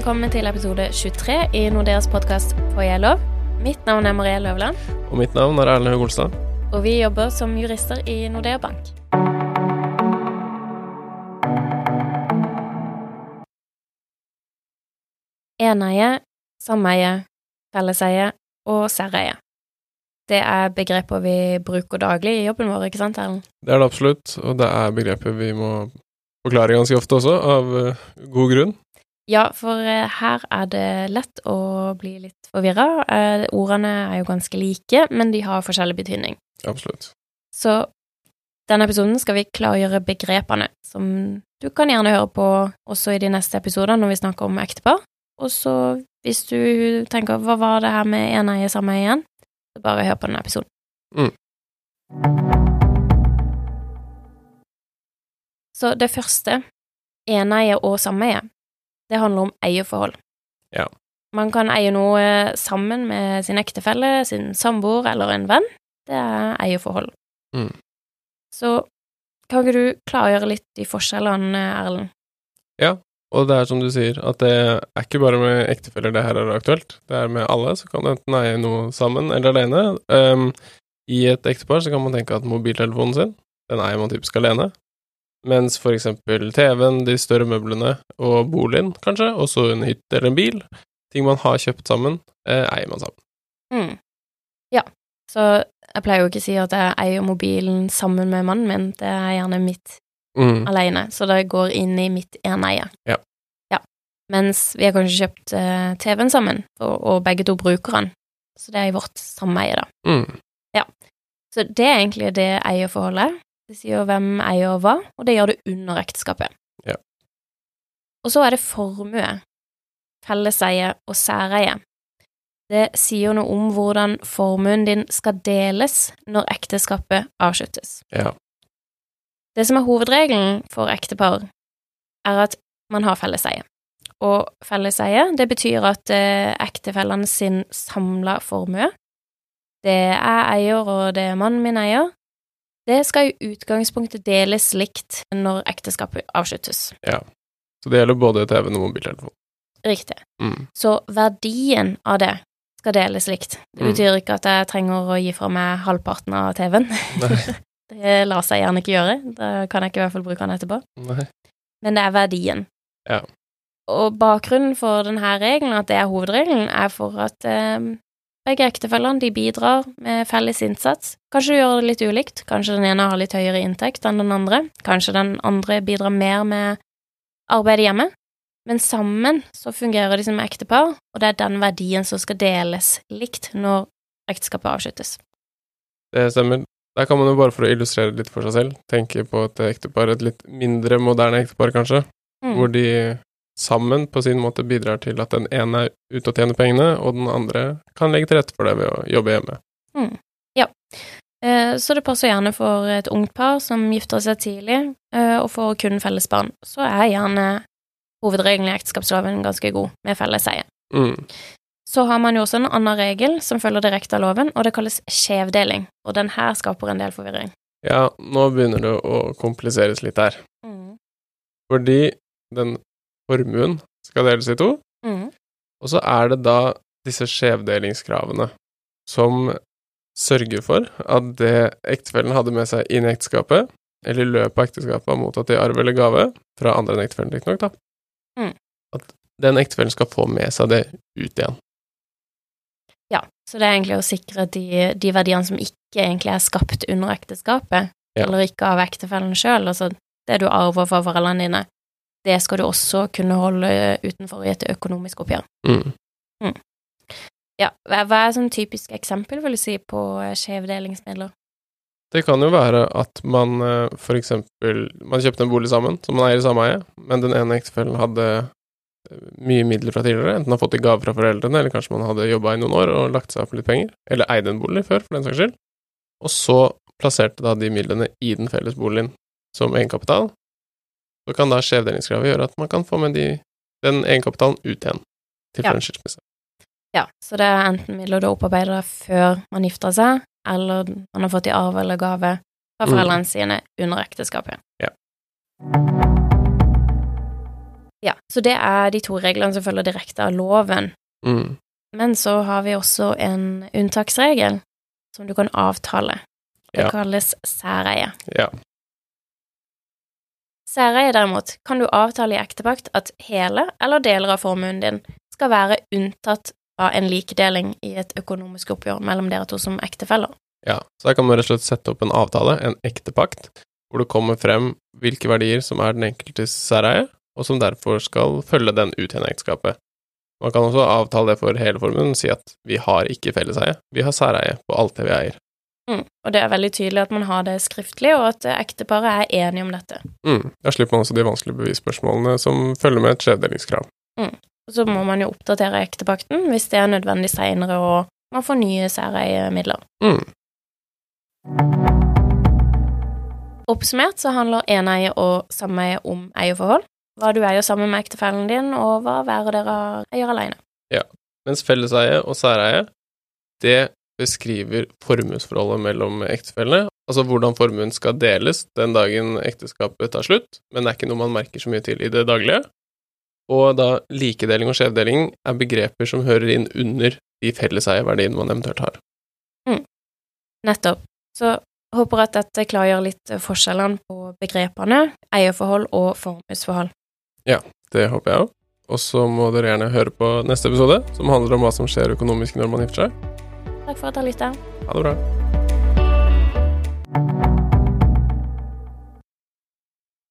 velkommen til episode 23 i Nordeas podkast Får jeg lov? Mitt navn er Marie Løvland, Og mitt navn er Erlend Haug Olstad. og vi jobber som jurister i Nordea Bank. Eneie, sameie, felleseie og særeie. Det er begreper vi bruker daglig i jobben vår, ikke sant, Erlend? Det er det absolutt, og det er begrepet vi må forklare ganske ofte også, av eh, god grunn. Ja, for eh, her er det lett å bli litt forvirra. Eh, ordene er jo ganske like, men de har forskjellig betydning. Absolutt. Så denne episoden skal vi klargjøre begrepene, som du kan gjerne høre på også i de neste episodene når vi snakker om ektepar. Og så hvis du tenker hva var det her med eneie sameie igjen, så bare hør på denne episoden. Mm. Så det første, eneie og sameie, det handler om eierforhold. Ja. Man kan eie noe sammen med sin ektefelle, sin samboer eller en venn. Det er eierforhold. Mm. Så kan ikke du klargjøre litt de forskjellene, Erlend? Ja, Og det er som du sier, at det er ikke bare med ektefeller det her er aktuelt. Det er med alle, så kan du enten eie noe sammen eller alene. Um, I et ektepar så kan man tenke at mobiltelefonen sin, den eier man typisk alene. Mens for eksempel TV-en, de større møblene og boligen, kanskje, og så en hytte eller en bil, ting man har kjøpt sammen, eh, eier man sammen. Mm. Ja, så jeg pleier jo ikke å si at jeg eier mobilen sammen med mannen min, det er gjerne mitt Mm. alene, så det går inn i mitt eneie. Ja. ja. Mens vi har kanskje kjøpt eh, TV-en sammen, og, og begge to bruker den, så det er i vårt sameie, da. Mm. Så det er egentlig det eierforholdet. Det sier hvem eier hva, og det gjør det under ekteskapet. Ja. Og så er det formue, felleseie og særeie. Det sier noe om hvordan formuen din skal deles når ekteskapet avsluttes. Ja. Det som er hovedregelen for ektepar, er at man har felleseie. Og felleseie, det betyr at eh, ektefellene sin samla formue, det er eier og det er mannen min eier, det skal i utgangspunktet deles likt når ekteskapet avsluttes. Ja, Så det gjelder både TV-en og mobiltelefon. Riktig. Mm. Så verdien av det skal deles likt. Det Mm. betyr ikke at jeg trenger å gi fra meg halvparten av TV-en. Det lar seg gjerne ikke gjøre. Da kan jeg ikke i hvert fall bruke den etterpå. Nei. men det er verdien. Ja. Og bakgrunnen for denne regelen, at det er hovedregelen, er for at eh, begge ektefellene de bidrar med felles innsats. Kanskje du gjør det litt ulikt, kanskje den ene har litt høyere inntekt enn den andre, kanskje den andre bidrar mer med arbeidet hjemme, men sammen så fungerer de som ektepar, og det er den verdien som skal deles likt når ekteskapet avsluttes. Det stemmer. Der kan man jo bare for å illustrere litt for seg selv, tenke på et ektepar, et litt mindre moderne ektepar kanskje, Mm. hvor de sammen på sin måte bidrar til at den ene er ute og tjener pengene, og den andre kan legge til rette for det ved å jobbe hjemme. Eh, Så det passer gjerne for et ungt par som gifter seg tidlig eh, og får kun felles barn. Så er gjerne hovedregelen i ekteskapsloven ganske god, med felleseie. Mm. Så har man jo også en annen regel som følger direkte av loven, og det kalles skjevdeling. Og den her skaper en del forvirring. Ja, nå begynner det å kompliseres litt her. Mm. Fordi den formuen skal deles i to, Mm. og så er det da disse skjevdelingskravene som sørger for at det ektefellen hadde med seg inn i ekteskapet, eller i løpet av ekteskapet har mottatt i arv eller gave, fra andre enn ektefellen, riktignok, da, Mm. at den ektefellen skal få med seg det ut igjen. Ja, så det er egentlig å sikre de, de verdiene som ikke egentlig er skapt under ekteskapet, Ja. eller ikke av ektefellen sjøl, altså det du arver fra foreldrene dine, det skal du også kunne holde utenfor i et økonomisk oppgjør. Mm. Ja, hva er sånn typisk eksempel, vil du si, på eh, skjevdelingsmidler? Det kan jo være at man eh, for eksempel Man kjøpte en bolig sammen, som man eier i samme eie, men den ene ektefellen hadde eh, mye midler fra tidligere, enten har fått i gave fra foreldrene, eller kanskje man hadde jobba i noen år og lagt seg opp litt penger, eller eide en bolig før, for den saks skyld, og så plasserte da de midlene i den felles boligen som egenkapital, så kan da skjevdelingskravet gjøre at man kan få med de, den egenkapitalen ut igjen til Ja. skilsmisse. Ja, så det er enten midler du opparbeider før man gifter seg, eller man har fått i arv eller gave fra Mm. foreldrene sine under ekteskapet. Ja. Ja, så det er de to reglene som følger direkte av loven. Mm. Men så har vi også en unntaksregel som du kan avtale. Det Ja. kalles særeie. Ja. Særeie derimot kan du avtale i ektepakt at hele eller deler av formuen din skal være unntatt fra en likedeling i et økonomisk oppgjør mellom dere to som ektefeller. Ja, så her kan man rett og slett sette opp en avtale, en ektepakt, hvor det kommer frem hvilke verdier som er den enkeltes særeie, og som derfor skal følge den ut gjennom ekteskapet. Man kan også avtale det for hele formuen, si at vi har ikke felleseie, vi har særeie på alt det vi eier. Mm. Og det er veldig tydelig at man har det skriftlig, og at ekteparet er enige om dette. Mm. Da slipper man også de vanskelige bevisspørsmålene som følger med et skjevdelingskrav. Og så må man jo oppdatere ektepakten hvis det er nødvendig seinere og man får nye særeiemidler. Mm. Oppsummert så handler eneie og sameie om eierforhold. Hva du eier sammen med ektefellen din, og hva hver av dere eier alene. Ja. Mens felleseie og særeie, det beskriver formuesforholdet mellom ektefellene, altså hvordan formuen skal deles den dagen ekteskapet tar slutt, men det er ikke noe man merker så mye til i det daglige. Og da likedeling og skjevdeling er begreper som hører inn under de felleseieverdiene man eventuelt har. Nettopp. Så håper at dette klargjør litt forskjellene på begrepene eierforhold og formuesforhold. Det håper jeg òg. Og så må dere gjerne høre på neste episode, som handler om hva som skjer økonomisk når man gifter seg. Takk for at dere lytta. Ha det bra.